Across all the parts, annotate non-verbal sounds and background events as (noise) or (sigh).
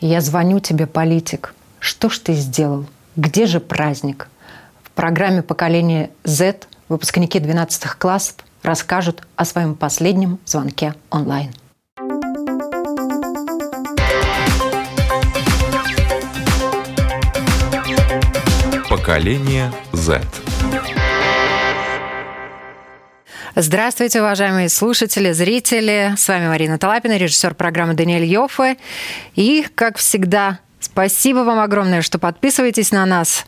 Я звоню тебе, политик. Что ж ты сделал? Где же праздник? В программе «Поколение Z» выпускники 12 классов расскажут о своем последнем звонке онлайн. Поколение Z. Здравствуйте, уважаемые слушатели, зрители. С вами Марина Талапина, режиссер программы Даниэль Йоффе. И, как всегда, спасибо вам огромное, что подписываетесь на нас,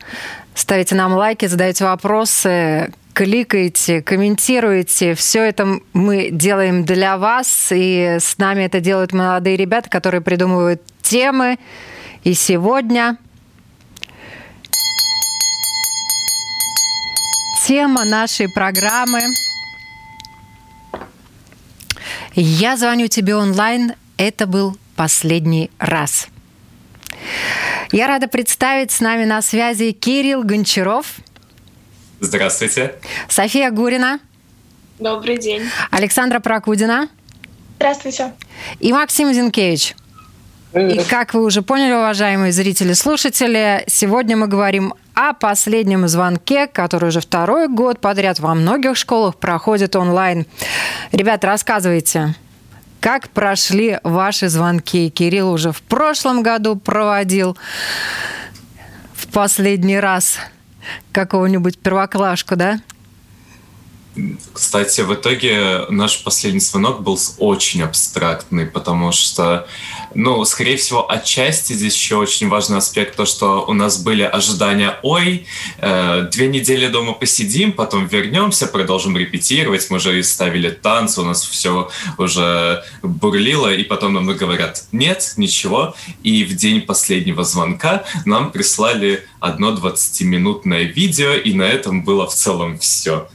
ставите нам лайки, задаете вопросы, кликаете, комментируете. Все это мы делаем для вас, и с нами это делают молодые ребята, которые придумывают темы. И сегодня тема нашей программы я звоню тебе онлайн. Это был последний раз. Я рада представить с нами на связи Кирилл Гончаров. Здравствуйте. София Гурина. Добрый день. Александра Прокудина. Здравствуйте. И Максим Зинкевич. И как вы уже поняли, уважаемые зрители, слушатели, сегодня мы говорим о последнем звонке, который уже второй год подряд во многих школах проходит онлайн. Ребята, рассказывайте, как прошли ваши звонки? Кирилл уже в прошлом году проводил в последний раз какого-нибудь первоклашку, да? Кстати, в итоге наш последний звонок был очень абстрактный, потому что, ну, скорее всего, отчасти здесь еще очень важный аспект, то, что у нас были ожидания, ой, э, две недели дома посидим, потом вернемся, продолжим репетировать, мы же ставили танцы, у нас все уже бурлило, и потом нам говорят, нет, ничего, и в день последнего звонка нам прислали одно 20-минутное видео, и на этом было в целом все.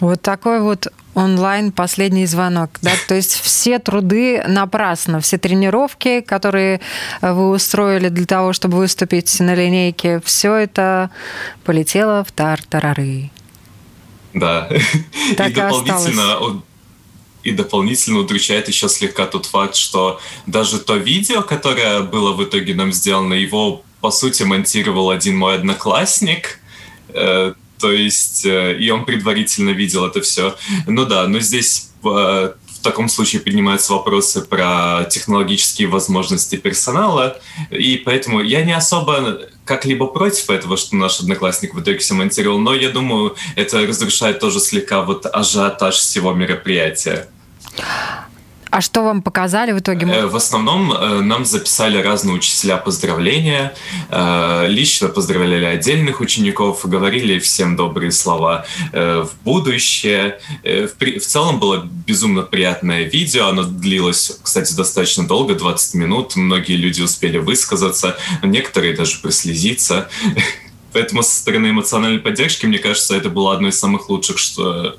Вот такой вот онлайн последний звонок, да, то есть все труды напрасно, все тренировки, которые вы устроили для того, чтобы выступить на линейке, все это полетело в тартарары. Да. Так и, и дополнительно и дополнительно удручает еще слегка тот факт, что даже то видео, которое было в итоге нам сделано, его по сути монтировал один мой одноклассник. То есть, э, и он предварительно видел это все. Ну да, но здесь э, в таком случае поднимаются вопросы про технологические возможности персонала, и поэтому я не особо как-либо против этого, что наш одноклассник в итоге все монтировал, но я думаю, это разрушает тоже слегка вот ажиотаж всего мероприятия. А что вам показали в итоге? Э, в основном э, нам записали разные учителя поздравления, э, лично поздравляли отдельных учеников, говорили всем добрые слова в будущее. В целом было безумно приятное видео, оно длилось, кстати, достаточно долго, 20 минут, многие люди успели высказаться, некоторые даже прослезиться. (laughs) Поэтому со стороны эмоциональной поддержки, мне кажется, это было одно из самых лучших что,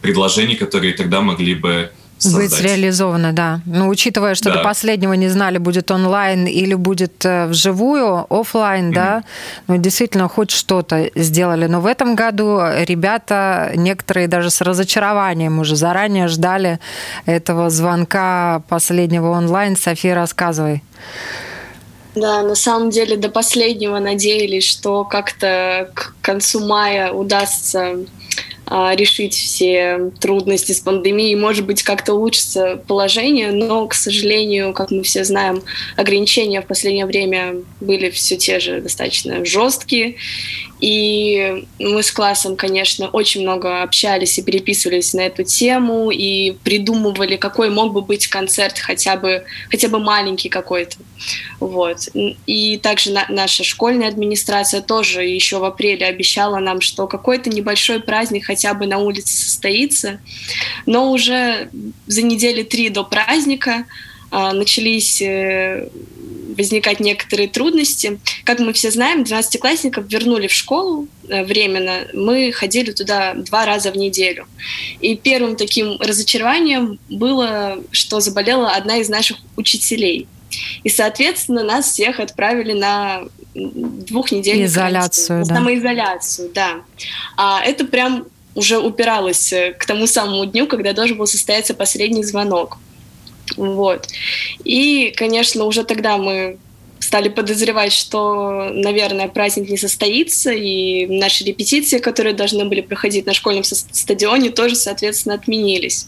предложений, которые тогда могли бы создать. Быть реализовано, да. Но ну, учитывая, что да. до последнего не знали, будет онлайн или будет э, вживую, офлайн, mm-hmm. да, ну, действительно, хоть что-то сделали. Но в этом году ребята, некоторые даже с разочарованием уже заранее ждали этого звонка последнего онлайн. София, рассказывай. Да, на самом деле до последнего надеялись, что как-то к концу мая удастся решить все трудности с пандемией, может быть, как-то улучшится положение, но, к сожалению, как мы все знаем, ограничения в последнее время были все те же достаточно жесткие, и мы с классом, конечно, очень много общались и переписывались на эту тему и придумывали, какой мог бы быть концерт, хотя бы, хотя бы маленький какой-то. Вот. И также на, наша школьная администрация тоже еще в апреле обещала нам, что какой-то небольшой праздник хотя бы на улице состоится. Но уже за недели три до праздника а, начались э, возникать некоторые трудности. Как мы все знаем, 12-классников вернули в школу э, временно. Мы ходили туда два раза в неделю. И первым таким разочарованием было, что заболела одна из наших учителей. И, соответственно, нас всех отправили на двухнедельную изоляцию, да. самоизоляцию, да. А это прям уже упиралось э, к тому самому дню, когда должен был состояться последний звонок. Вот. И, конечно, уже тогда мы стали подозревать, что, наверное, праздник не состоится, и наши репетиции, которые должны были проходить на школьном стадионе, тоже, соответственно, отменились.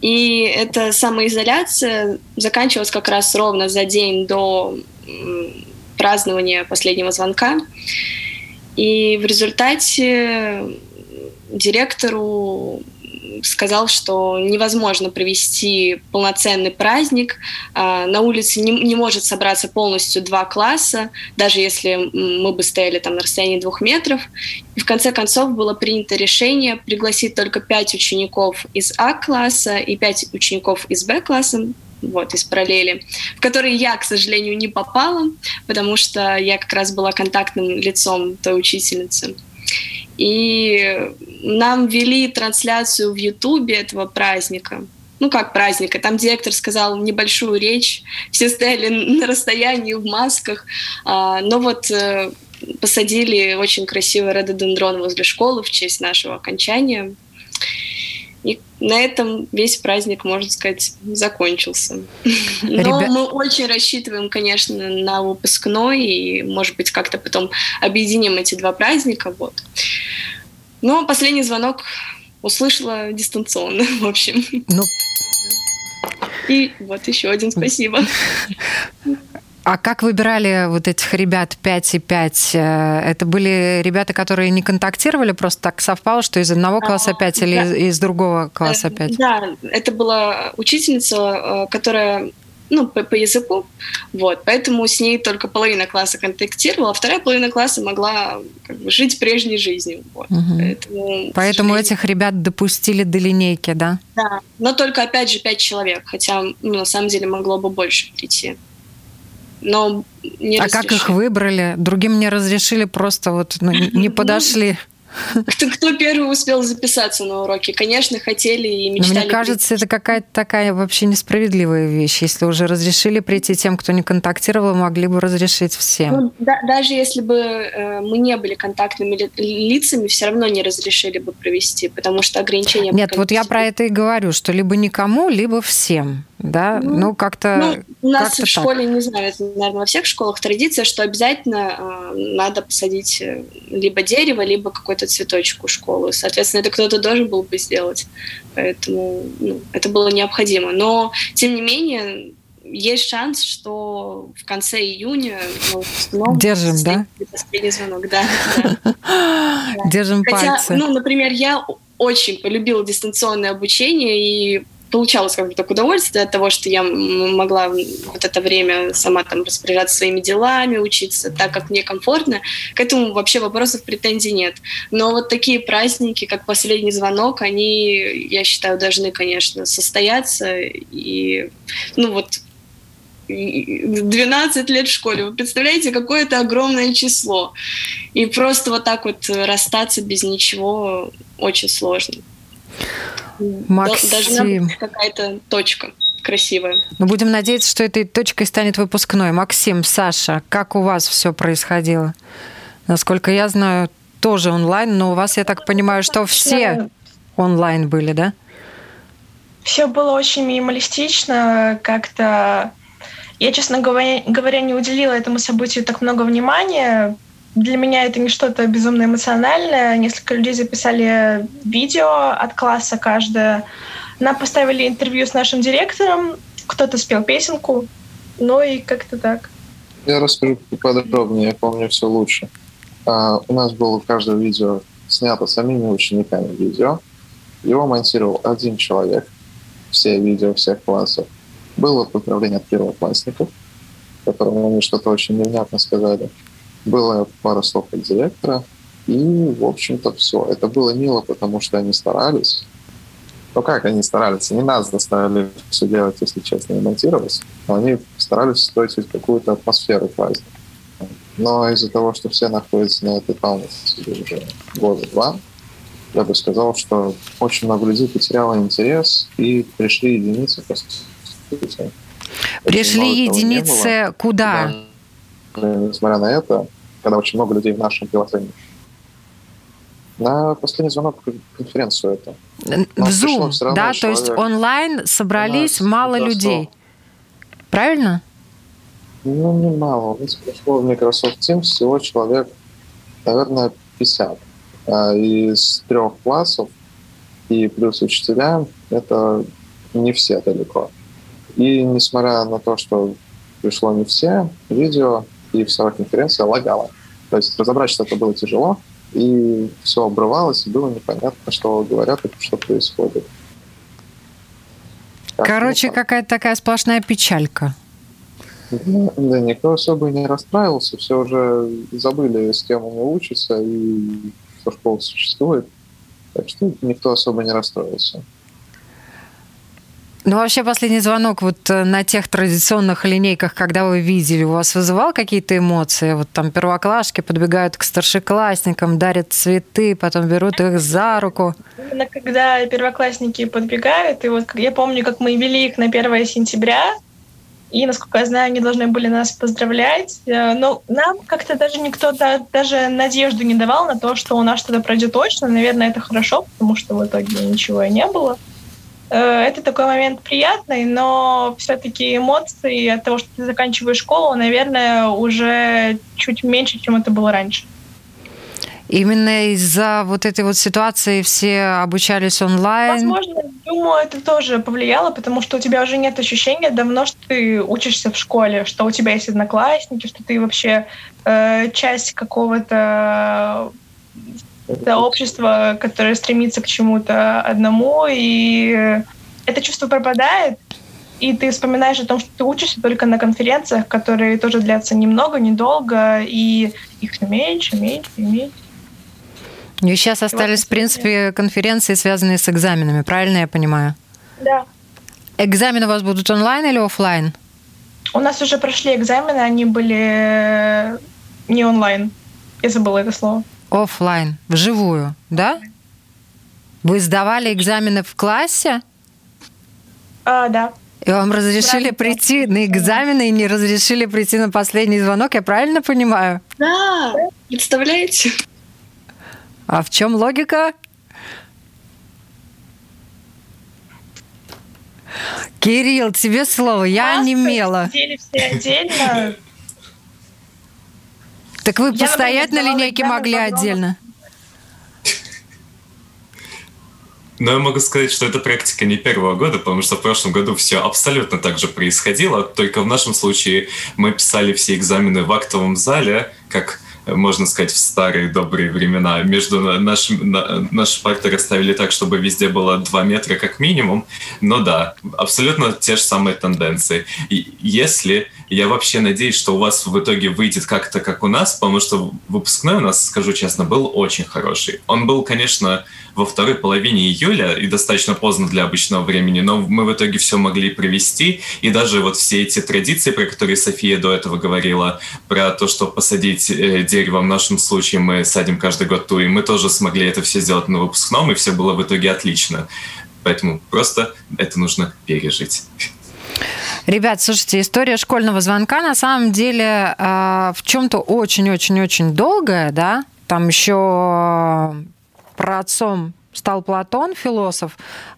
И эта самоизоляция заканчивалась как раз ровно за день до празднования последнего звонка. И в результате директору сказал, что невозможно провести полноценный праздник. А, на улице не, не может собраться полностью два класса, даже если мы бы стояли там на расстоянии двух метров. И в конце концов было принято решение пригласить только пять учеников из А-класса и пять учеников из Б-класса, вот, из параллели, в которые я, к сожалению, не попала, потому что я как раз была контактным лицом той учительницы. И нам вели трансляцию в Ютубе этого праздника. Ну, как праздника. Там директор сказал небольшую речь. Все стояли (laughs) на расстоянии в масках. А, но вот э, посадили очень красивый рододендрон возле школы в честь нашего окончания. И на этом весь праздник, можно сказать, закончился. Но Ребят... мы очень рассчитываем, конечно, на выпускной, и, может быть, как-то потом объединим эти два праздника. Вот. Но последний звонок услышала дистанционно, (laughs) в общем. Ну... И вот еще один спасибо. (laughs) А как выбирали вот этих ребят 5 и 5? Э, это были ребята, которые не контактировали, просто так совпало, что из одного класса 5 или да. из другого класса 5? Э, да, это была учительница, э, которая ну, по, по языку, вот, поэтому с ней только половина класса контактировала, а вторая половина класса могла как бы, жить прежней жизнью, вот, угу. поэтому... Поэтому этих ребят допустили до линейки, да? Да, но только, опять же, пять человек, хотя, ну, на самом деле, могло бы больше прийти но не А как их выбрали? Другим не разрешили, просто вот ну, не (laughs) (laughs) ну, подошли. Кто, кто первый успел записаться на уроки? Конечно, хотели и мечтали. Но мне кажется, прийти. это какая-то такая вообще несправедливая вещь. Если уже разрешили прийти тем, кто не контактировал, могли бы разрешить всем. Ну, да, даже если бы э, мы не были контактными ли, лицами, все равно не разрешили бы провести, потому что ограничения... Нет, вот я про это и говорю, что либо никому, либо всем да, ну, ну как-то... Ну, у нас в школе, так. не знаю, это, наверное, во всех школах традиция, что обязательно э, надо посадить э, либо дерево, либо какой-то цветочек у школы. Соответственно, это кто-то должен был бы сделать. Поэтому ну, это было необходимо. Но, тем не менее, есть шанс, что в конце июня мы выпускном Держим, да? Последний звонок, да. (laughs) Держим пальцы. Ну, например, я очень полюбила дистанционное обучение, и получалось как бы так удовольствие от того, что я могла вот это время сама там распоряжаться своими делами, учиться так, как мне комфортно. К этому вообще вопросов претензий нет. Но вот такие праздники, как последний звонок, они, я считаю, должны, конечно, состояться. И, ну вот, 12 лет в школе. Вы представляете, какое это огромное число. И просто вот так вот расстаться без ничего очень сложно. Максим. Должна быть какая-то точка красивая. Ну, будем надеяться, что этой точкой станет выпускной. Максим, Саша, как у вас все происходило? Насколько я знаю, тоже онлайн, но у вас, я так понимаю, что все онлайн были, да? Все было очень минималистично, как-то... Я, честно говоря, говоря, не уделила этому событию так много внимания, для меня это не что-то безумно эмоциональное. Несколько людей записали видео от класса каждое. Нам поставили интервью с нашим директором. Кто-то спел песенку. Ну и как-то так. Я расскажу подробнее, я помню все лучше. А, у нас было каждое видео снято самими учениками видео. Его монтировал один человек. Все видео всех классов. Было поздравление от первоклассников, которым они что-то очень невнятно сказали. Было пару слов от директора, и, в общем-то, все. Это было мило, потому что они старались. Ну как они старались? Не нас заставили все делать, если честно, и монтировать. Но они старались строить какую-то атмосферу праздника. Но из-за того, что все находятся на этой паузе уже года два, я бы сказал, что очень много людей потеряло интерес и пришли единицы, по сути. Пришли единицы куда? Да, несмотря на это, когда очень много людей в нашем приложении. На последний звонок конференцию это. В Zoom, да? Человек. То есть онлайн собрались мало людей. Правильно? Ну, не мало. У нас пришло в Microsoft Teams всего человек, наверное, 50. А из трех классов и плюс учителя это не все далеко. И несмотря на то, что пришло не все, видео и вся конференция лагала. То есть разобрать что-то было тяжело, и все обрывалось, и было непонятно, что говорят и что происходит. Короче, какая-то такая сплошная печалька. Да, да, никто особо не расстраивался, все уже забыли, с кем они учатся и что школа существует. Так что никто особо не расстроился. Ну, вообще, последний звонок вот э, на тех традиционных линейках, когда вы видели, у вас вызывал какие-то эмоции? Вот там первоклашки подбегают к старшеклассникам, дарят цветы, потом берут их за руку. Когда первоклассники подбегают, и вот я помню, как мы вели их на 1 сентября, и, насколько я знаю, они должны были нас поздравлять. Э, но нам как-то даже никто даже надежду не давал на то, что у нас что-то пройдет точно. Наверное, это хорошо, потому что в итоге ничего и не было. Э, это такой момент приятный, но все-таки эмоции от того, что ты заканчиваешь школу, наверное, уже чуть меньше, чем это было раньше. Именно из-за вот этой вот ситуации все обучались онлайн? Возможно, думаю, это тоже повлияло, потому что у тебя уже нет ощущения давно, что ты учишься в школе, что у тебя есть одноклассники, что ты вообще э, часть какого-то это общество, которое стремится к чему-то одному, и это чувство пропадает, и ты вспоминаешь о том, что ты учишься только на конференциях, которые тоже длятся немного, недолго, и их все меньше, меньше и меньше. Ну и сейчас остались, в принципе, конференции, связанные с экзаменами, правильно я понимаю? Да. Экзамены у вас будут онлайн или офлайн? У нас уже прошли экзамены, они были не онлайн. Я забыла это слово офлайн, вживую, да? Вы сдавали экзамены в классе? А, да. И вам разрешили да, прийти на экзамены и не разрешили прийти на последний звонок, я правильно понимаю? Да, представляете? А в чем логика? Кирилл, тебе слово, я онемела. Сидели все отдельно, так вы я постоять на линейке могли отдельно? Но я могу сказать, что это практика не первого года, потому что в прошлом году все абсолютно так же происходило, только в нашем случае мы писали все экзамены в актовом зале, как можно сказать, в старые добрые времена. Между нашим, на, наши парты расставили так, чтобы везде было 2 метра как минимум. Но да, абсолютно те же самые тенденции. И если я вообще надеюсь, что у вас в итоге выйдет как-то как у нас, потому что выпускной у нас, скажу честно, был очень хороший. Он был, конечно, во второй половине июля и достаточно поздно для обычного времени, но мы в итоге все могли провести, и даже вот все эти традиции, про которые София до этого говорила, про то, что посадить э, дерево, в нашем случае мы садим каждый год ту, и мы тоже смогли это все сделать на выпускном, и все было в итоге отлично. Поэтому просто это нужно пережить. Ребят, слушайте, история школьного звонка на самом деле э, в чем-то очень-очень-очень долгая, да? Там еще про отцом стал Платон, философ,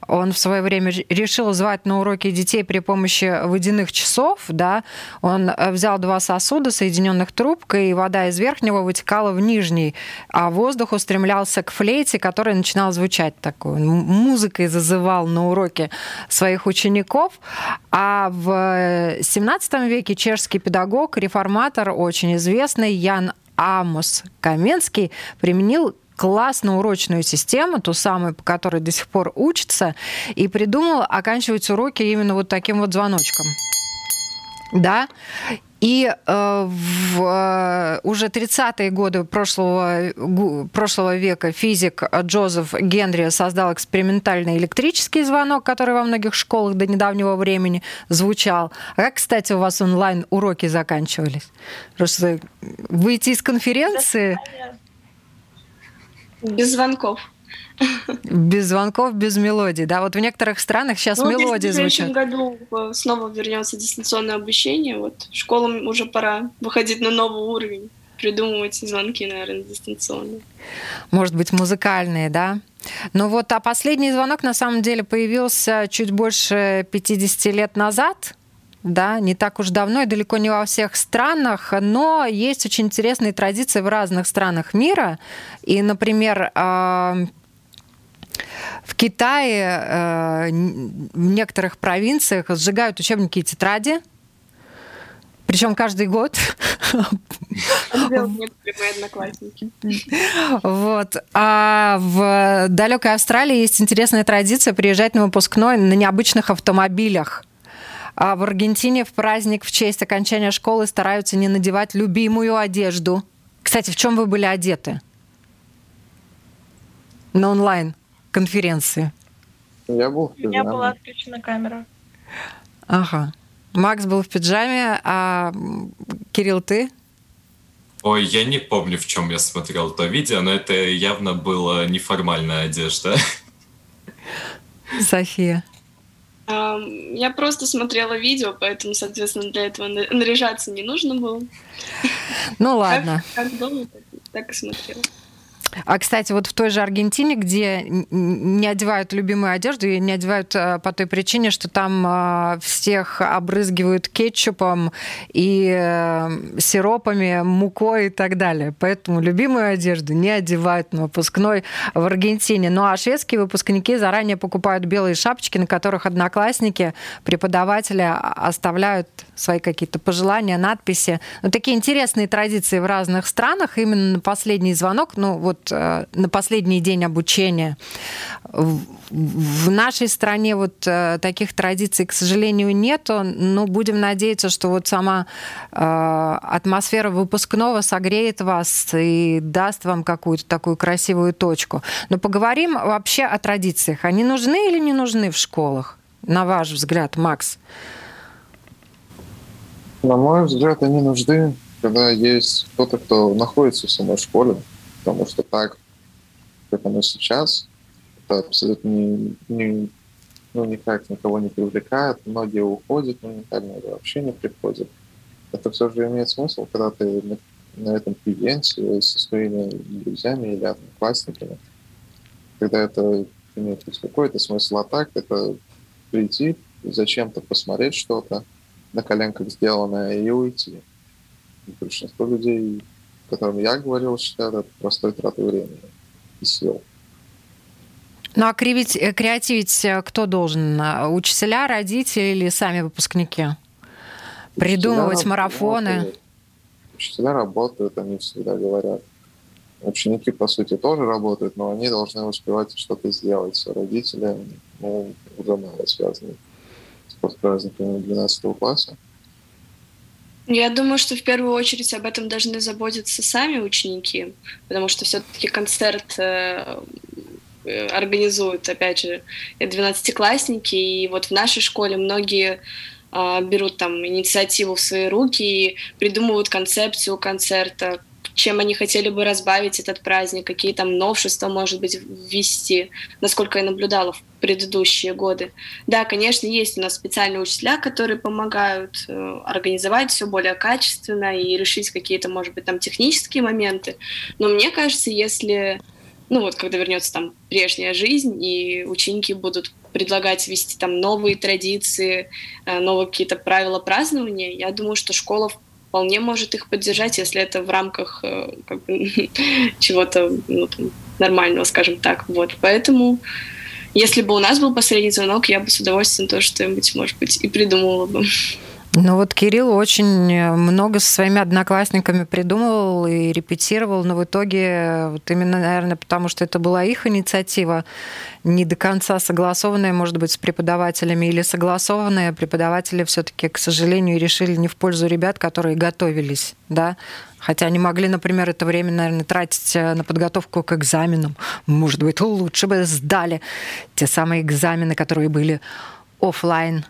он в свое время решил звать на уроки детей при помощи водяных часов, да, он э, взял два сосуда, соединенных трубкой, и вода из верхнего вытекала в нижний, а воздух устремлялся к флейте, которая начинала звучать такой. Музыкой зазывал на уроки своих учеников. А в 17 веке чешский педагог, реформатор, очень известный Ян Амус Каменский применил классно-урочную систему, ту самую, по которой до сих пор учится, и придумал оканчивать уроки именно вот таким вот звоночком. Да, и э, в э, уже 30-е годы прошлого, прошлого века физик Джозеф Генри создал экспериментальный электрический звонок, который во многих школах до недавнего времени звучал. А как, кстати, у вас онлайн-уроки заканчивались? Просто выйти из конференции... Без звонков. Без звонков, без мелодий, да? Вот в некоторых странах сейчас ну, мелодии звучат. В следующем году э, снова вернется дистанционное обучение. Вот школам уже пора выходить на новый уровень. придумывать звонки, наверное, дистанционно. Может быть, музыкальные, да? Ну вот, а последний звонок на самом деле появился чуть больше 50 лет назад, да, не так уж давно и далеко не во всех странах, но есть очень интересные традиции в разных странах мира. И, например, в Китае э, в некоторых провинциях сжигают учебники и тетради, причем каждый год. Вот. А в далекой Австралии есть интересная традиция приезжать на выпускной на необычных автомобилях. А в Аргентине в праздник в честь окончания школы стараются не надевать любимую одежду. Кстати, в чем вы были одеты? На онлайн-конференции. Я был У меня была отключена камера. Ага. Макс был в пиджаме, а Кирилл, ты? Ой, я не помню, в чем я смотрел то видео, но это явно была неформальная одежда. София. Я просто смотрела видео, поэтому, соответственно, для этого наряжаться не нужно было. Ну ладно. Как, как дома, так и смотрела. А, кстати, вот в той же Аргентине, где не одевают любимую одежду, и не одевают э, по той причине, что там э, всех обрызгивают кетчупом и э, сиропами, мукой и так далее. Поэтому любимую одежду не одевают на выпускной в Аргентине. Ну а шведские выпускники заранее покупают белые шапочки, на которых одноклассники, преподаватели оставляют свои какие-то пожелания, надписи. Ну, такие интересные традиции в разных странах. Именно последний звонок, ну вот Э, на последний день обучения. В нашей стране вот э, таких традиций, к сожалению, нету, но будем надеяться, что вот сама э, атмосфера выпускного согреет вас и даст вам какую-то такую красивую точку. Но поговорим вообще о традициях. Они нужны или не нужны в школах, на ваш взгляд, Макс? На мой взгляд, они нужны, когда есть кто-то, кто находится в самой школе, потому что так, как оно сейчас, это абсолютно не, не, ну, никак никого не привлекает, многие уходят моментально или вообще не приходят. Это все же имеет смысл, когда ты на, на этом клиенте со своими друзьями или одноклассниками, когда это имеет какой-то смысл, а так это прийти, зачем-то посмотреть что-то на коленках сделанное и уйти. Большинство людей о котором я говорил, считают это простой тратой времени и сил. Ну а кривить, э, креативить э, кто должен? Учителя, родители или сами выпускники? Придумывать учителя марафоны? Работают. Учителя работают, они всегда говорят. Ученики, по сути, тоже работают, но они должны успевать что-то сделать. Родители ну, уже мало связаны с праздниками 12 класса. Я думаю, что в первую очередь об этом должны заботиться сами ученики, потому что все-таки концерт э, э организуют, опять же, 12-классники, и вот в нашей школе многие э, берут там инициативу в свои руки и придумывают концепцию концерта, чем они хотели бы разбавить этот праздник, какие там новшества, может быть, ввести, насколько я наблюдала в предыдущие годы. Да, конечно, есть у нас специальные учителя, которые помогают э, организовать все более качественно и решить какие-то, может быть, там технические моменты. Но мне кажется, если ну вот когда вернется там прежняя жизнь, и ученики будут предлагать вести там новые традиции, э, новые какие-то правила празднования, я думаю, что школа вполне может их поддержать, если это в рамках э, как бы, (laughs) чего-то ну, нормального, скажем так. Вот, поэтому если бы у нас был последний звонок, я бы с удовольствием тоже что-нибудь, может быть, и придумала бы. Ну вот Кирилл очень много со своими одноклассниками придумывал и репетировал, но в итоге вот именно, наверное, потому что это была их инициатива, не до конца согласованная, может быть, с преподавателями или согласованная, преподаватели все-таки, к сожалению, решили не в пользу ребят, которые готовились, да, Хотя они могли, например, это время, наверное, тратить э, на подготовку к экзаменам. Может быть, лучше бы сдали те самые экзамены, которые были офлайн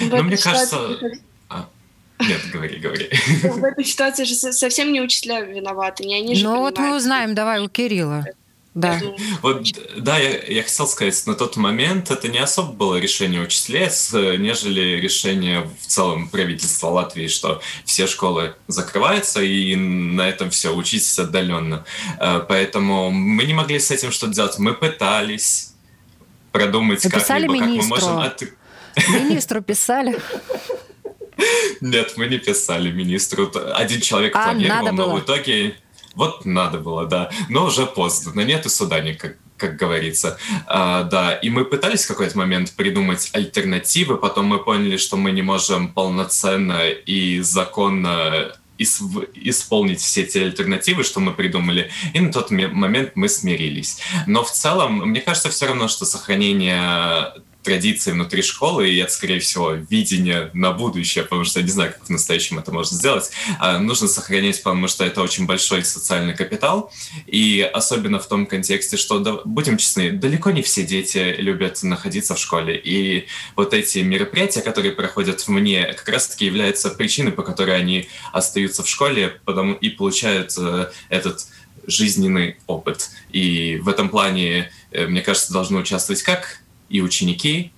но мне кажется... А, нет, говори, говори. В этой ситуации же совсем не учителя виноваты, не они же Ну вот мы узнаем, давай у Кирилла. да. Вот, да, я, я хотел сказать, на тот момент это не особо было решение учителей, нежели решение в целом правительства Латвии, что все школы закрываются, и на этом все, учитесь отдаленно. Э, поэтому мы не могли с этим что-то делать. Мы пытались продумать как-либо, как мы можем... От... Министру писали? Нет, мы не писали министру. Один человек а, планировал, но в итоге вот надо было, да. Но уже поздно. Но нет и суда никак как говорится. А, да, и мы пытались в какой-то момент придумать альтернативы, потом мы поняли, что мы не можем полноценно и законно исполнить все эти альтернативы, что мы придумали, и на тот момент мы смирились. Но в целом, мне кажется, все равно, что сохранение традиции внутри школы, и это, скорее всего, видение на будущее, потому что я не знаю, как в настоящем это можно сделать, а нужно сохранять, потому что это очень большой социальный капитал, и особенно в том контексте, что, да, будем честны, далеко не все дети любят находиться в школе, и вот эти мероприятия, которые проходят вне, как раз-таки являются причиной, по которой они остаются в школе потому, и получают э, этот жизненный опыт. И в этом плане, э, мне кажется, должны участвовать как и ученики,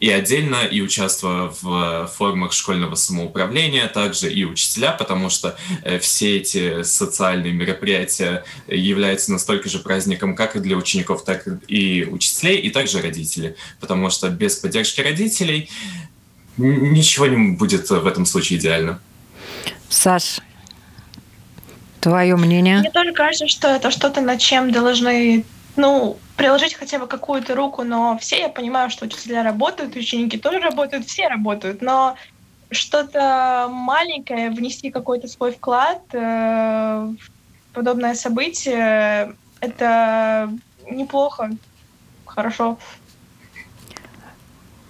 и отдельно, и участвуя в формах школьного самоуправления, также и учителя, потому что э, все эти социальные мероприятия являются настолько же праздником как и для учеников, так и учителей, и также родителей, потому что без поддержки родителей ничего не будет в этом случае идеально. Саш, твое мнение? Мне тоже кажется, что это что-то, над чем должны ну, приложить хотя бы какую-то руку, но все, я понимаю, что учителя работают, ученики тоже работают, все работают, но что-то маленькое, внести какой-то свой вклад э, в подобное событие, это неплохо, хорошо.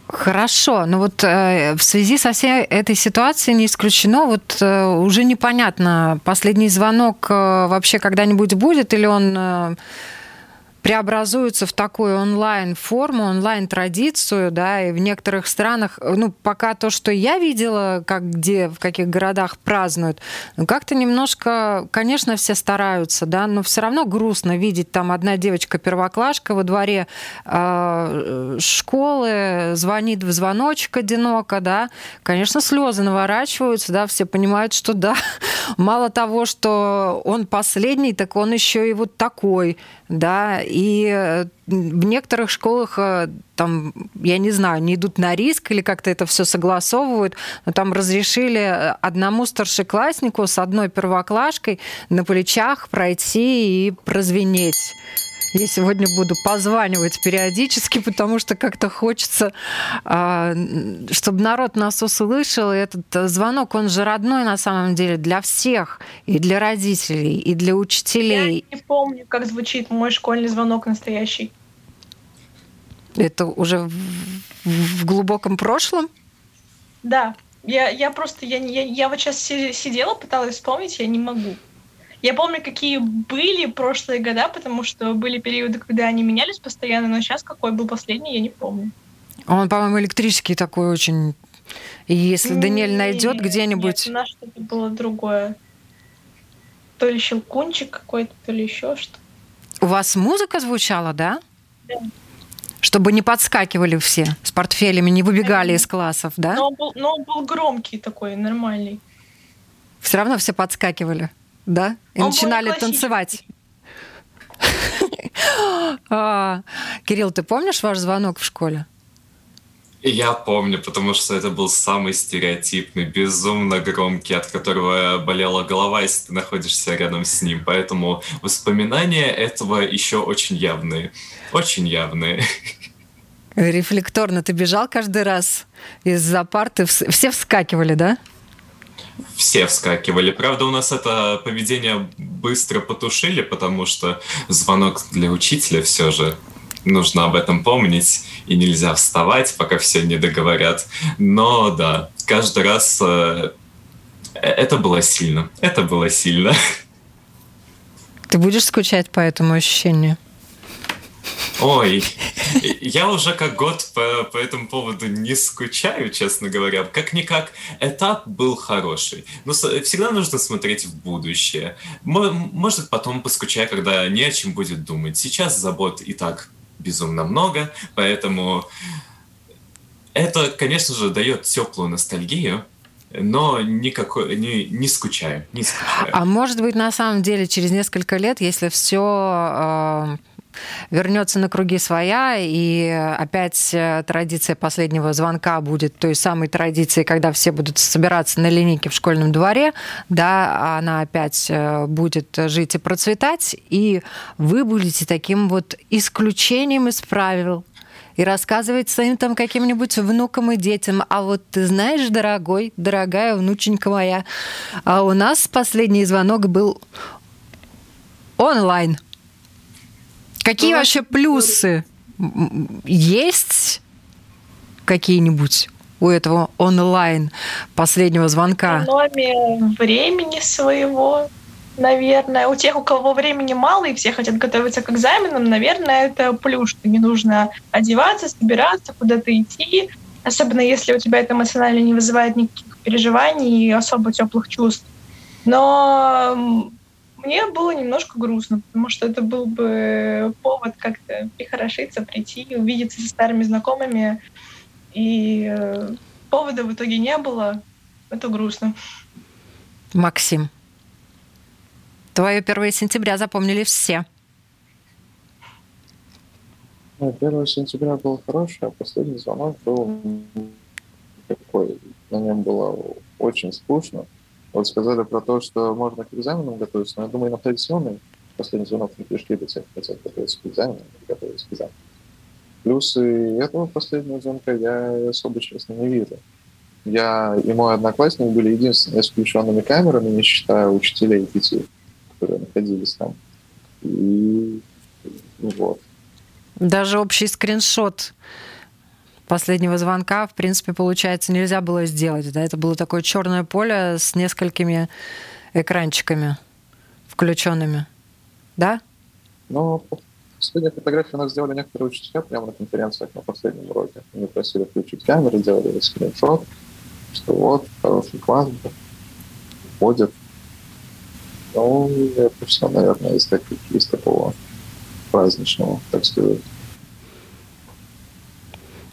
Хорошо, но вот э, в связи со всей этой ситуацией не исключено, вот э, уже непонятно, последний звонок э, вообще когда-нибудь будет или он э, преобразуются в такую онлайн-форму, онлайн-традицию, да, и в некоторых странах, ну, пока то, что я видела, как где, в каких городах празднуют, ну, как-то немножко, конечно, все стараются, да, но все равно грустно видеть там одна девочка-первоклашка во дворе э, школы, звонит в звоночек одиноко, да, конечно, слезы наворачиваются, да, все понимают, что да, (laughs) мало того, что он последний, так он еще и вот такой, да, и э, в некоторых школах э, там, я не знаю, не идут на риск или как-то это все согласовывают, но там разрешили э, одному старшекласснику с одной первоклашкой на плечах пройти и прозвенеть. Я сегодня буду позванивать периодически, потому что как-то хочется, а, чтобы народ нас услышал. И этот звонок, он же родной на самом деле для всех, и для родителей, и для учителей. Я не помню, как звучит мой школьный звонок настоящий. Это уже в, в глубоком прошлом? Да. Я, я просто, я, я, я вот сейчас сидела, пыталась вспомнить, я не могу. Я помню, какие были прошлые года, потому что были периоды, когда они менялись постоянно, но сейчас какой был последний, я не помню. Он, по-моему, электрический такой очень. И если Даниэль найдет где-нибудь... Нет, у нас что-то было другое. То ли щелкунчик какой-то, то ли еще что. У вас музыка звучала, да? Да. Чтобы не подскакивали все с портфелями, не выбегали из классов, да? Но он, был, но он был громкий такой, нормальный. Все равно все подскакивали да? И Он начинали танцевать. А, Кирилл, ты помнишь ваш звонок в школе? Я помню, потому что это был самый стереотипный, безумно громкий, от которого болела голова, если ты находишься рядом с ним. Поэтому воспоминания этого еще очень явные. Очень явные. Рефлекторно ты бежал каждый раз из-за парты. Все вскакивали, да? Все вскакивали. Правда, у нас это поведение быстро потушили, потому что звонок для учителя все же нужно об этом помнить, и нельзя вставать, пока все не договорят. Но да, каждый раз э, это было сильно. Это было сильно. Ты будешь скучать по этому ощущению? Ой, я уже как год по, по этому поводу не скучаю, честно говоря. Как-никак, этап был хороший. Но всегда нужно смотреть в будущее. Может, потом поскучаю, когда не о чем будет думать. Сейчас забот и так безумно много, поэтому это, конечно же, дает теплую ностальгию, но никакой, не, не скучаю, не скучаю. А может быть, на самом деле, через несколько лет, если все э, вернется на круги своя, и опять э, традиция последнего звонка будет той самой традицией, когда все будут собираться на линейке в школьном дворе, да, она опять э, будет жить и процветать, и вы будете таким вот исключением из правил, и рассказывать своим там каким-нибудь внукам и детям, а вот ты знаешь, дорогой, дорогая внученька моя, а у нас последний звонок был онлайн. Какие ну, вообще плюсы есть какие-нибудь у этого онлайн последнего звонка? Экономия времени своего, наверное. У тех, у кого времени мало и все хотят готовиться к экзаменам, наверное, это плюс, что не нужно одеваться, собираться, куда-то идти. Особенно если у тебя это эмоционально не вызывает никаких переживаний и особо теплых чувств. Но мне было немножко грустно, потому что это был бы повод как-то прихорошиться, прийти, увидеться со старыми знакомыми. И э, повода в итоге не было. Это грустно. Максим, твое 1 сентября запомнили все. 1 сентября был хороший, а последний звонок был такой. На нем было очень скучно. Вот сказали про то, что можно к экзаменам готовиться, но я думаю, на традиционный последний звонок не пришли до тех, кто хотят готовиться к экзаменам, готовиться к экзаменам. Плюсы этого последнего звонка я особо, честно, не вижу. Я и мой одноклассник были единственными с включенными камерами, не считая учителей пяти, которые находились там. И вот. Даже общий скриншот последнего звонка, в принципе, получается, нельзя было сделать. Да? Это было такое черное поле с несколькими экранчиками включенными. Да? Ну, последние фотографии у нас сделали некоторые учителя прямо на конференциях на последнем уроке. Они просили включить камеру, делали скриншот, что вот, хороший класс ходит. Ну, это все, наверное, из, таких, из такого праздничного, так сказать.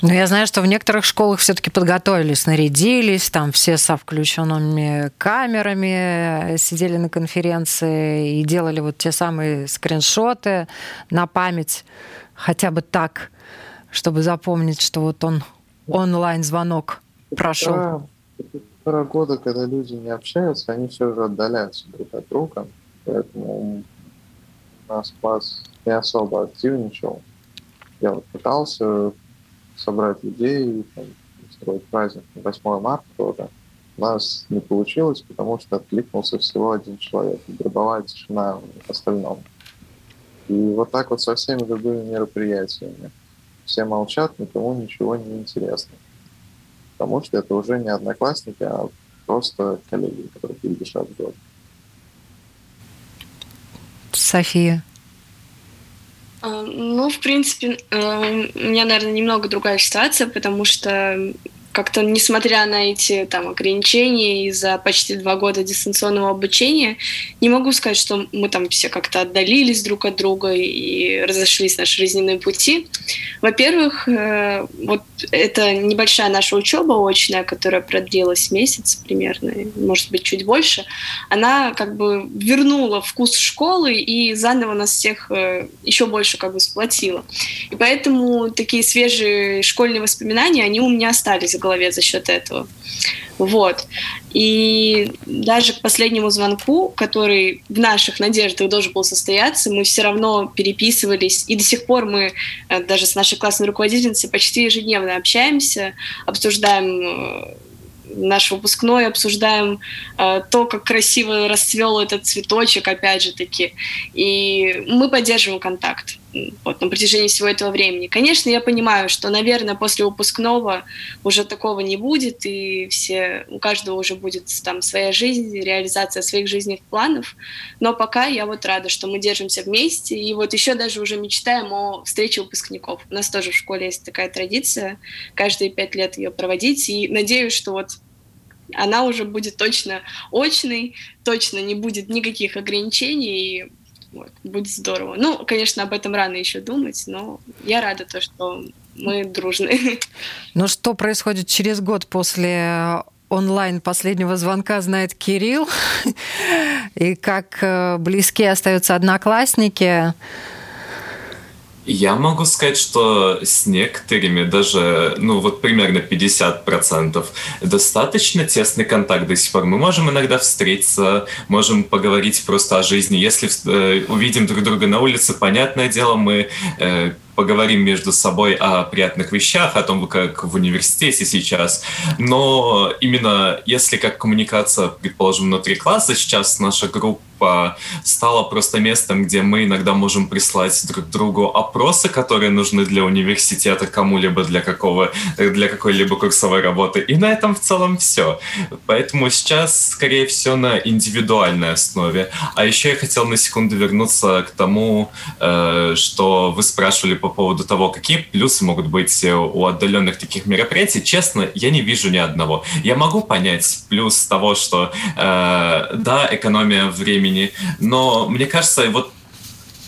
Ну, я знаю, что в некоторых школах все-таки подготовились, нарядились, там все со включенными камерами сидели на конференции и делали вот те самые скриншоты на память, хотя бы так, чтобы запомнить, что вот он онлайн-звонок прошел. Полтора года, когда люди не общаются, они все же отдаляются друг от друга, поэтому у нас класс не особо активничал. Я вот пытался собрать людей, там, устроить праздник на 8 марта тоже. У нас не получилось, потому что откликнулся всего один человек. Гробовая тишина в остальном. И вот так вот со всеми другими мероприятиями. Все молчат, никому ничего не интересно. Потому что это уже не одноклассники, а просто коллеги, которые видишь от года. София. А, ну, в принципе, э, у меня, наверное, немного другая ситуация, потому что как-то, несмотря на эти там ограничения и за почти два года дистанционного обучения, не могу сказать, что мы там все как-то отдалились друг от друга и разошлись наши жизненные пути. Во-первых, э, вот эта небольшая наша учеба очная, которая продлилась месяц примерно, может быть, чуть больше, она как бы вернула вкус школы и заново нас всех э, еще больше как бы сплотила. И поэтому такие свежие школьные воспоминания, они у меня остались голове за счет этого. Вот. И даже к последнему звонку, который в наших надеждах должен был состояться, мы все равно переписывались, и до сих пор мы э, даже с нашей классной руководительницей почти ежедневно общаемся, обсуждаем э, наш выпускной, обсуждаем э, то, как красиво расцвел этот цветочек, опять же таки, и мы поддерживаем контакт. Вот, на протяжении всего этого времени. Конечно, я понимаю, что, наверное, после выпускного уже такого не будет, и все, у каждого уже будет там своя жизнь, реализация своих жизненных планов, но пока я вот рада, что мы держимся вместе, и вот еще даже уже мечтаем о встрече выпускников. У нас тоже в школе есть такая традиция, каждые пять лет ее проводить, и надеюсь, что вот она уже будет точно очной, точно не будет никаких ограничений, и вот, будет здорово. Ну, конечно, об этом рано еще думать, но я рада то, что мы дружны. (laughs) Ну, что происходит через год после онлайн последнего звонка знает Кирилл, (laughs) и как э, близкие остаются одноклассники. Я могу сказать, что с некоторыми даже, ну вот примерно 50% достаточно тесный контакт до сих пор. Мы можем иногда встретиться, можем поговорить просто о жизни. Если э, увидим друг друга на улице, понятное дело, мы э, поговорим между собой о приятных вещах, о том, как в университете сейчас. Но именно если как коммуникация, предположим, внутри класса, сейчас наша группа стала просто местом, где мы иногда можем прислать друг другу опросы, которые нужны для университета кому-либо для какого для какой-либо курсовой работы. И на этом в целом все. Поэтому сейчас, скорее всего, на индивидуальной основе. А еще я хотел на секунду вернуться к тому, э, что вы спрашивали по поводу того, какие плюсы могут быть у отдаленных таких мероприятий. Честно, я не вижу ни одного. Я могу понять плюс того, что э, да, экономия времени. Но мне кажется, вот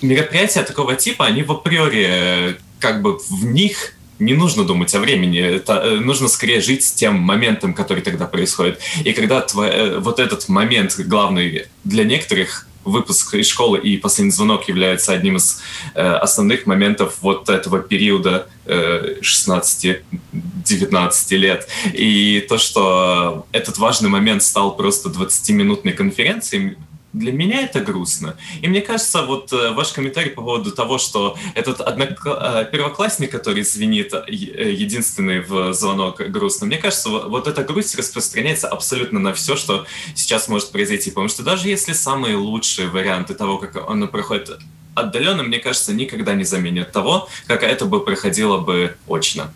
мероприятия такого типа, они в априори э, как бы в них не нужно думать о времени, это э, нужно скорее жить с тем моментом, который тогда происходит. И когда твой, э, вот этот момент главный для некоторых выпуск из школы и последний звонок является одним из э, основных моментов вот этого периода э, 16-19 лет. И то, что этот важный момент стал просто 20-минутной конференцией, для меня это грустно. И мне кажется, вот э, ваш комментарий по поводу того, что этот однок... Э, первоклассник, который звенит э, единственный в звонок грустно, мне кажется, вот эта грусть распространяется абсолютно на все, что сейчас может произойти. Потому что даже если самые лучшие варианты того, как оно проходит отдаленно, мне кажется, никогда не заменят того, как это бы проходило бы очно.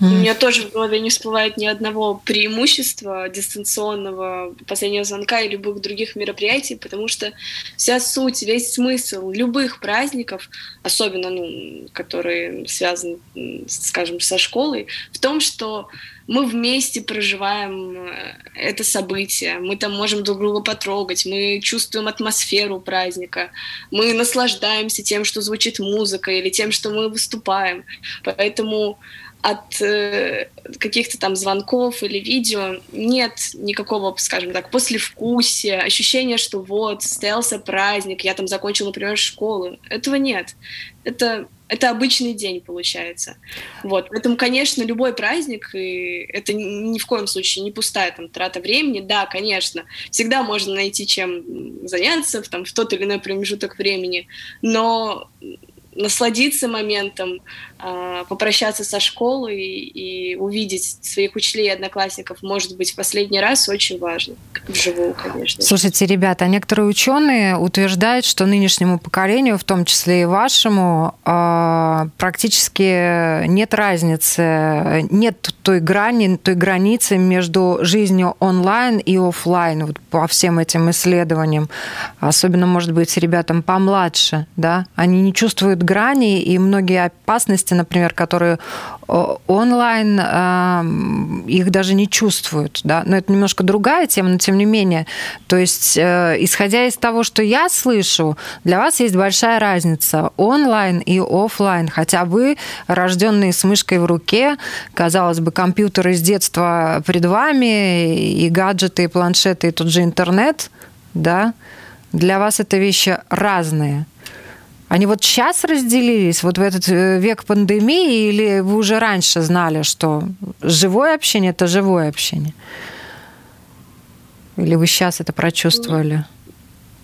Mm. У меня тоже в голове не всплывает ни одного преимущества дистанционного последнего звонка и любых других мероприятий, потому что вся суть, весь смысл любых праздников, особенно, ну, которые связаны, скажем, со школой, в том, что мы вместе проживаем э, это событие, мы там можем друг друга потрогать, мы чувствуем атмосферу праздника, мы наслаждаемся тем, что звучит музыка или тем, что мы выступаем. Поэтому от э, каких-то там звонков или видео нет никакого, скажем так, послевкусия, ощущения, что вот, состоялся праздник, я там закончил, например, школу. Этого нет. Это, это обычный день, получается. Вот. Поэтому, конечно, любой праздник, и это ни в коем случае не пустая там, трата времени. Да, конечно, всегда можно найти чем заняться там, в тот или иной промежуток времени, но насладиться моментом, попрощаться со школой и увидеть своих учителей и одноклассников, может быть, в последний раз очень важно. Вживую, конечно. Слушайте, ребята, а некоторые ученые утверждают, что нынешнему поколению, в том числе и вашему, а, практически нет разницы, нет той грани, той границы между жизнью онлайн и офлайн вот по всем этим исследованиям. Особенно, может быть, ребятам помладше, да, они не чувствуют грани, и многие опасности, например, которые онлайн, их даже не чувствуют. Да? Но это немножко другая тема, но тем не менее. То есть, э, исходя из того, что я слышу, для вас есть большая разница онлайн и офлайн. Хотя вы, рожденные с мышкой в руке, казалось бы, компьютеры с детства пред вами, и гаджеты, и планшеты, и тот же интернет, да, для вас это вещи разные. Они вот сейчас разделились, вот в этот э, век пандемии, или вы уже раньше знали, что живое общение – это живое общение? Или вы сейчас это прочувствовали?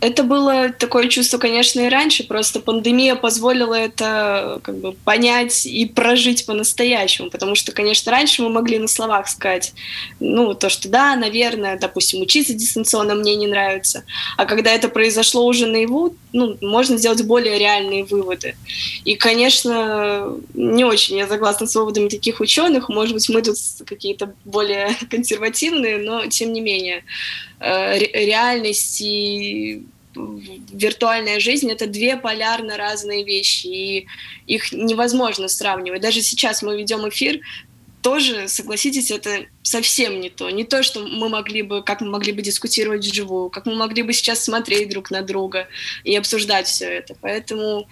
Это было такое чувство, конечно, и раньше, просто пандемия позволила это как бы понять и прожить по-настоящему, потому что, конечно, раньше мы могли на словах сказать, ну, то, что да, наверное, допустим, учиться дистанционно мне не нравится, а когда это произошло уже наяву, ну, можно сделать более реальные выводы. И, конечно, не очень я согласна с выводами таких ученых, может быть, мы тут какие-то более (laughs) консервативные, но тем не менее реальность и виртуальная жизнь — это две полярно разные вещи, и их невозможно сравнивать. Даже сейчас мы ведем эфир, тоже, согласитесь, это совсем не то. Не то, что мы могли бы, как мы могли бы дискутировать вживую, как мы могли бы сейчас смотреть друг на друга и обсуждать все это. Поэтому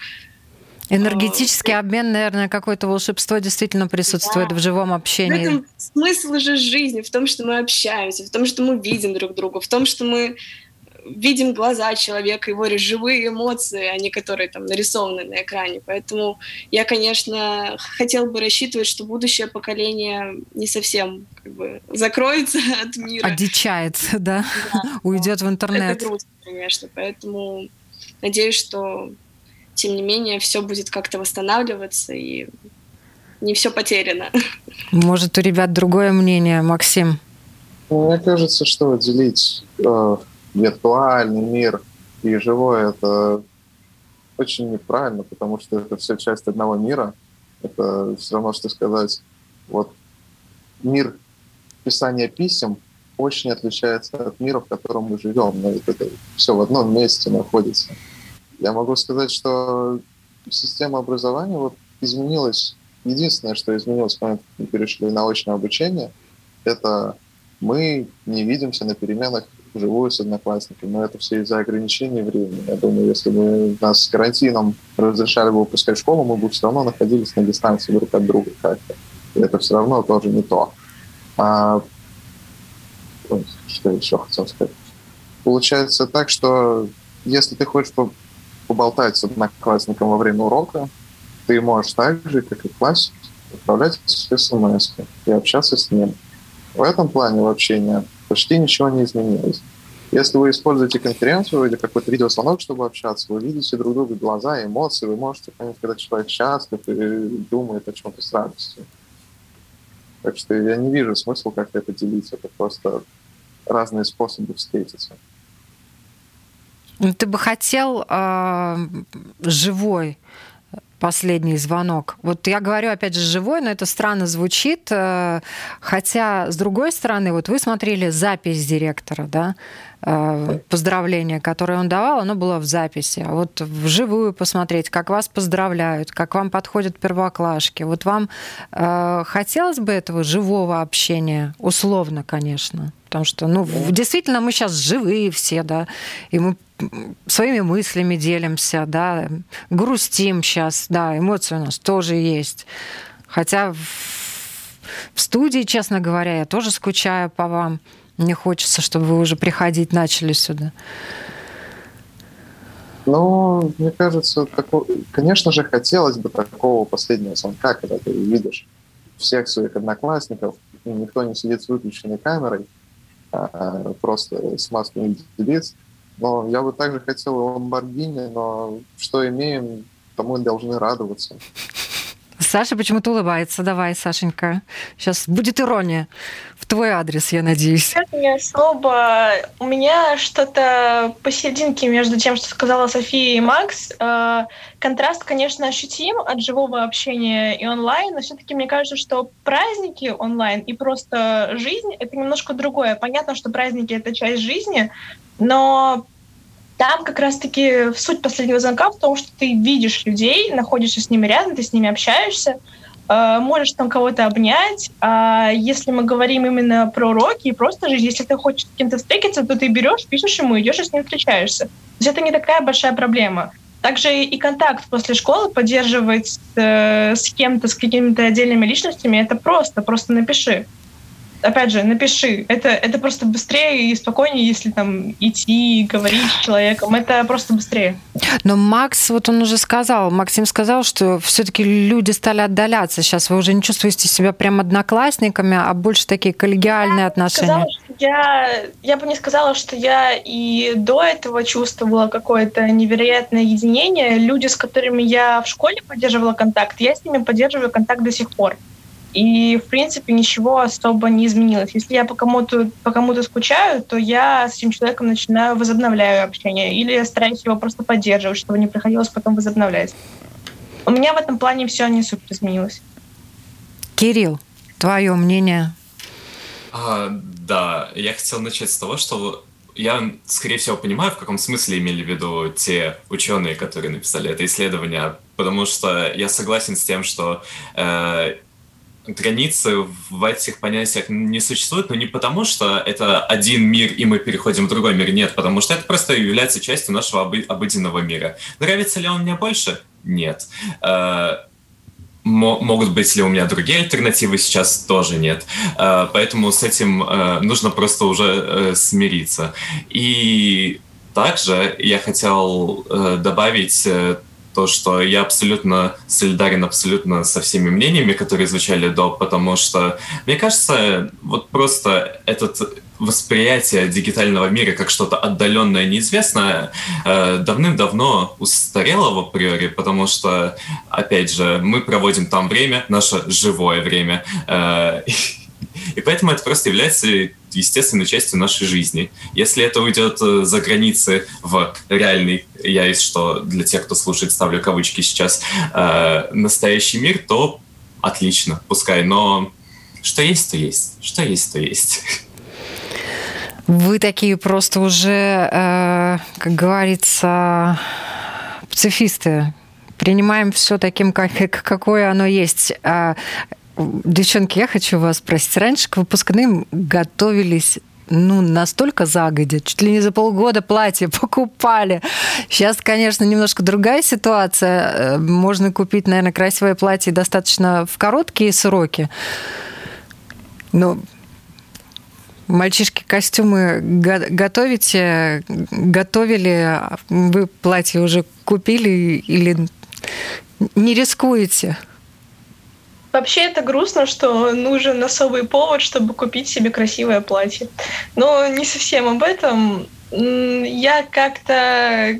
Энергетический обмен, наверное, какое-то волшебство действительно присутствует да. в живом общении. В этом смысл же жизни, в том, что мы общаемся, в том, что мы видим друг друга, в том, что мы видим глаза человека, его живые эмоции, а не которые там нарисованы на экране. Поэтому я, конечно, хотел бы рассчитывать, что будущее поколение не совсем как бы закроется (laughs) от мира. Одичается, да? да Уйдет в интернет. Это грустно, конечно. Поэтому надеюсь, что тем не менее все будет как-то восстанавливаться и не все потеряно. (laughs) Может, у ребят другое мнение, Максим? Мне кажется, что делить э, виртуальный мир и живой, это очень неправильно, потому что это все часть одного мира. Это все равно, что сказать, вот мир писания писем очень отличается от мира, в котором мы живем. Но это все в одном месте находится. Я могу сказать, что система образования вот изменилась. Единственное, что изменилось, когда мы перешли на очное обучение, это мы не видимся на переменах вживую с одноклассниками, но это все из-за ограничений времени. Я думаю, если бы нас с карантином разрешали бы выпускать школу, мы бы все равно находились на дистанции друг от друга как-то. И это все равно тоже не то. А, что еще хотел сказать? Получается так, что если ты хочешь поболтать с одноклассником во время урока, ты можешь так же, как и в классе, отправлять смс и общаться с ним. В этом плане в общении почти ничего не изменилось. Если вы используете конференцию или какой-то видеозвонок, чтобы общаться, вы видите друг друга глаза, эмоции, вы можете понять, когда человек счастлив и думает о чем-то с радостью. Так что я не вижу смысла как-то это делить. Это просто разные способы встретиться. Ты бы хотел э, живой последний звонок. Вот я говорю, опять же, живой, но это странно звучит. Э, хотя, с другой стороны, вот вы смотрели запись директора, да, поздравление, которое он давал, оно было в записи. А вот вживую посмотреть, как вас поздравляют, как вам подходят первоклашки. Вот вам э, хотелось бы этого живого общения, условно, конечно. Потому что, ну, действительно, мы сейчас живые все, да, и мы своими мыслями делимся, да, грустим сейчас, да, эмоции у нас тоже есть. Хотя в, в студии, честно говоря, я тоже скучаю по вам. Мне хочется, чтобы вы уже приходить начали сюда. Ну, мне кажется, тако... конечно же, хотелось бы такого последнего звонка, когда ты видишь всех своих одноклассников, никто не сидит с выключенной камерой, а просто с маской лиц. Но я бы также хотел Ламборгини, но что имеем, тому должны радоваться. Саша почему-то улыбается. Давай, Сашенька. Сейчас будет ирония в твой адрес, я надеюсь. Не особо. У меня что-то посерединке между тем, что сказала София и Макс. Э, контраст, конечно, ощутим от живого общения и онлайн, но все-таки мне кажется, что праздники онлайн и просто жизнь — это немножко другое. Понятно, что праздники — это часть жизни, но там как раз-таки суть последнего звонка в том, что ты видишь людей, находишься с ними рядом, ты с ними общаешься, э, можешь там кого-то обнять. А если мы говорим именно про уроки и просто жизнь, если ты хочешь с кем-то встретиться, то ты берешь, пишешь ему, идешь и с ним встречаешься. То есть это не такая большая проблема. Также и контакт после школы поддерживать э, с кем-то, с какими-то отдельными личностями, это просто, просто напиши. Опять же, напиши. Это, это просто быстрее и спокойнее, если там идти, говорить с человеком. Это просто быстрее. Но Макс, вот он уже сказал, Максим сказал, что все-таки люди стали отдаляться. Сейчас вы уже не чувствуете себя прям одноклассниками, а больше такие коллегиальные я отношения. Сказала, что я, я бы не сказала, что я и до этого чувствовала какое-то невероятное единение. Люди, с которыми я в школе поддерживала контакт, я с ними поддерживаю контакт до сих пор. И, в принципе, ничего особо не изменилось. Если я по кому-то по кому-то скучаю, то я с этим человеком начинаю возобновляю общение или стараюсь его просто поддерживать, чтобы не приходилось потом возобновлять. У меня в этом плане все не супер изменилось. Кирилл, твое мнение? А, да, я хотел начать с того, что я, скорее всего, понимаю, в каком смысле имели в виду те ученые, которые написали это исследование, потому что я согласен с тем, что э, границы в этих понятиях не существуют, но не потому, что это один мир, и мы переходим в другой мир. Нет, потому что это просто является частью нашего обыденного мира. Нравится ли он мне больше? Нет. Э, могут быть ли у меня другие альтернативы сейчас тоже нет. Э, поэтому с этим э, нужно просто уже смириться. И также я хотел добавить то, что я абсолютно солидарен абсолютно со всеми мнениями, которые звучали до, потому что, мне кажется, вот просто этот восприятие дигитального мира как что-то отдаленное, неизвестное, э, давным-давно устарело в априори, потому что, опять же, мы проводим там время, наше живое время, э, (laughs) и поэтому это просто является естественной частью нашей жизни. Если это уйдет э, за границы в реальный, я из что для тех, кто слушает, ставлю кавычки сейчас, э, настоящий мир, то отлично, пускай. Но что есть, то есть. Что есть, то есть. Вы такие просто уже, э, как говорится, пацифисты. Принимаем все таким, как, какое оно есть. А Девчонки, я хочу вас спросить. Раньше к выпускным готовились ну, настолько загодя, чуть ли не за полгода платье (laughs) покупали. Сейчас, конечно, немножко другая ситуация. Э, можно купить, наверное, красивое платье достаточно в короткие сроки. Но мальчишки костюмы готовите, готовили, вы платье уже купили или не рискуете? Вообще это грустно, что нужен особый повод, чтобы купить себе красивое платье. Но не совсем об этом. Я как-то...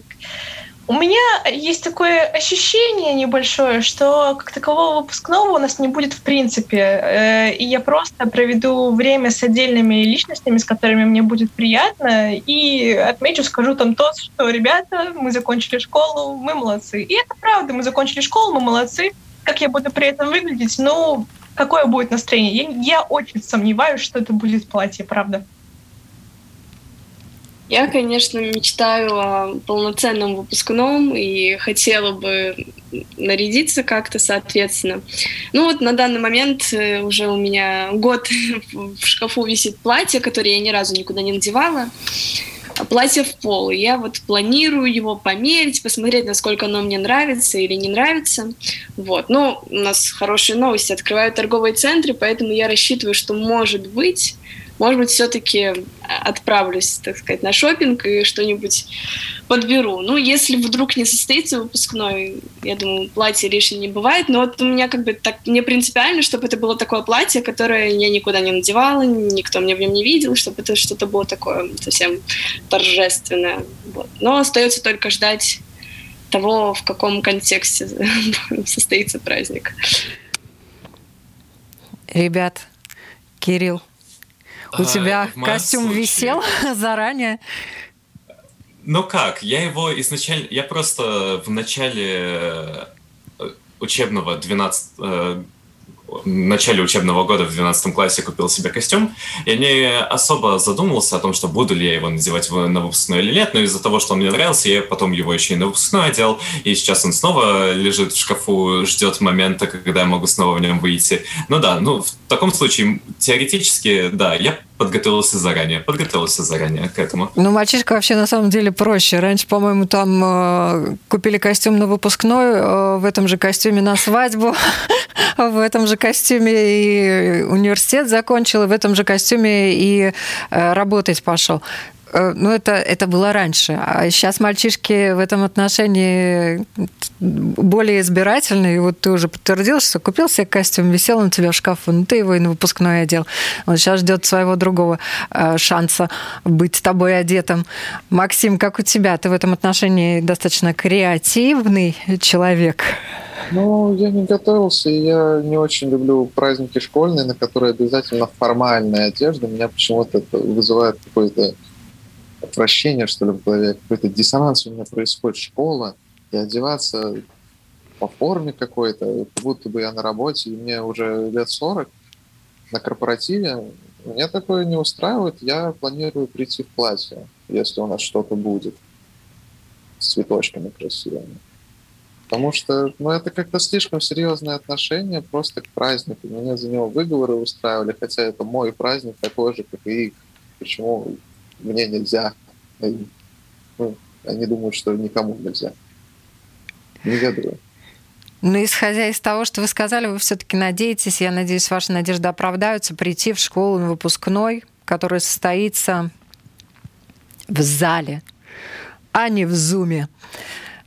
У меня есть такое ощущение небольшое, что как такового выпускного у нас не будет в принципе. Э, и я просто проведу время с отдельными личностями, с которыми мне будет приятно, и отмечу, скажу там то, что, ребята, мы закончили школу, мы молодцы. И это правда, мы закончили школу, мы молодцы, как я буду при этом выглядеть, ну, какое будет настроение. Я, я очень сомневаюсь, что это будет платье, правда. Я, конечно, мечтаю о полноценном выпускном и хотела бы нарядиться как-то соответственно. Ну вот на данный момент э, уже у меня год (laughs) в шкафу висит платье, которое я ни разу никуда не надевала платье в пол. И я вот планирую его померить, посмотреть, насколько оно мне нравится или не нравится. Вот. Но у нас хорошие новости. Открывают торговые центры, поэтому я рассчитываю, что, может быть, может быть, все-таки отправлюсь, так сказать, на шопинг и что-нибудь подберу. Ну, если вдруг не состоится выпускной, я думаю, платье лишнее не бывает, но вот у меня как бы так не принципиально, чтобы это было такое платье, которое я никуда не надевала, никто меня в нем не видел, чтобы это что-то было такое совсем торжественное. Вот. Но остается только ждать того, в каком контексте (laughs) состоится праздник. Ребят, Кирилл, у а, тебя костюм случае... висел (laughs) заранее? Ну как, я его изначально... Я просто в начале э, учебного 12 в начале учебного года в 12 классе купил себе костюм. Я не особо задумывался о том, что буду ли я его надевать на выпускной или нет, но из-за того, что он мне нравился, я потом его еще и на выпускной одел, и сейчас он снова лежит в шкафу, ждет момента, когда я могу снова в нем выйти. Ну да, ну в таком случае теоретически, да, я подготовился заранее, подготовился заранее к этому. Ну, мальчишка вообще на самом деле проще. Раньше, по-моему, там э, купили костюм на выпускной, э, в этом же костюме на свадьбу, (laughs) в этом же костюме и университет закончил, и в этом же костюме и э, работать пошел. Э, ну, это, это было раньше. А сейчас мальчишки в этом отношении более избирательные. И вот ты уже подтвердил, что купил себе костюм, висел на тебя в шкафу, ну, ты его и на выпускной одел. Он сейчас ждет своего другого э, шанса быть с тобой одетым. Максим, как у тебя? Ты в этом отношении достаточно креативный человек. Ну, я не готовился, и я не очень люблю праздники школьные, на которые обязательно формальная одежда. Меня почему-то это вызывает какой-то отвращение, что ли, в голове, какой-то диссонанс у меня происходит, школа, и одеваться по форме какой-то, как будто бы я на работе, и мне уже лет 40 на корпоративе, меня такое не устраивает, я планирую прийти в платье, если у нас что-то будет с цветочками красивыми. Потому что ну, это как-то слишком серьезное отношение просто к празднику. Меня за него выговоры устраивали, хотя это мой праздник такой же, как и их. Почему мне нельзя. И, ну, они думают, что никому нельзя. Не ведаю. Ну, исходя из того, что вы сказали, вы все-таки надеетесь, я надеюсь, ваши надежды оправдаются, прийти в школу на выпускной, который состоится в зале, а не в зуме.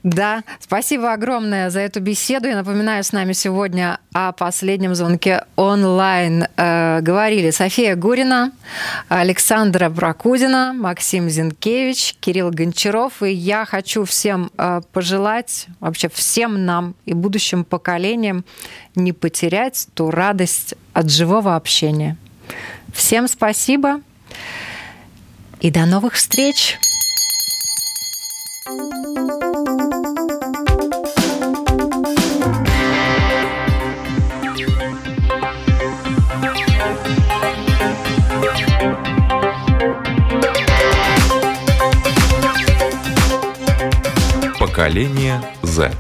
Да, спасибо огромное за эту беседу. Я напоминаю, с нами сегодня о последнем звонке онлайн э, говорили София Гурина, Александра Бракудина, Максим Зинкевич, Кирилл Гончаров. И я хочу всем э, пожелать, вообще всем нам и будущим поколениям не потерять ту радость от живого общения. Всем спасибо и до новых встреч! Поколение Z.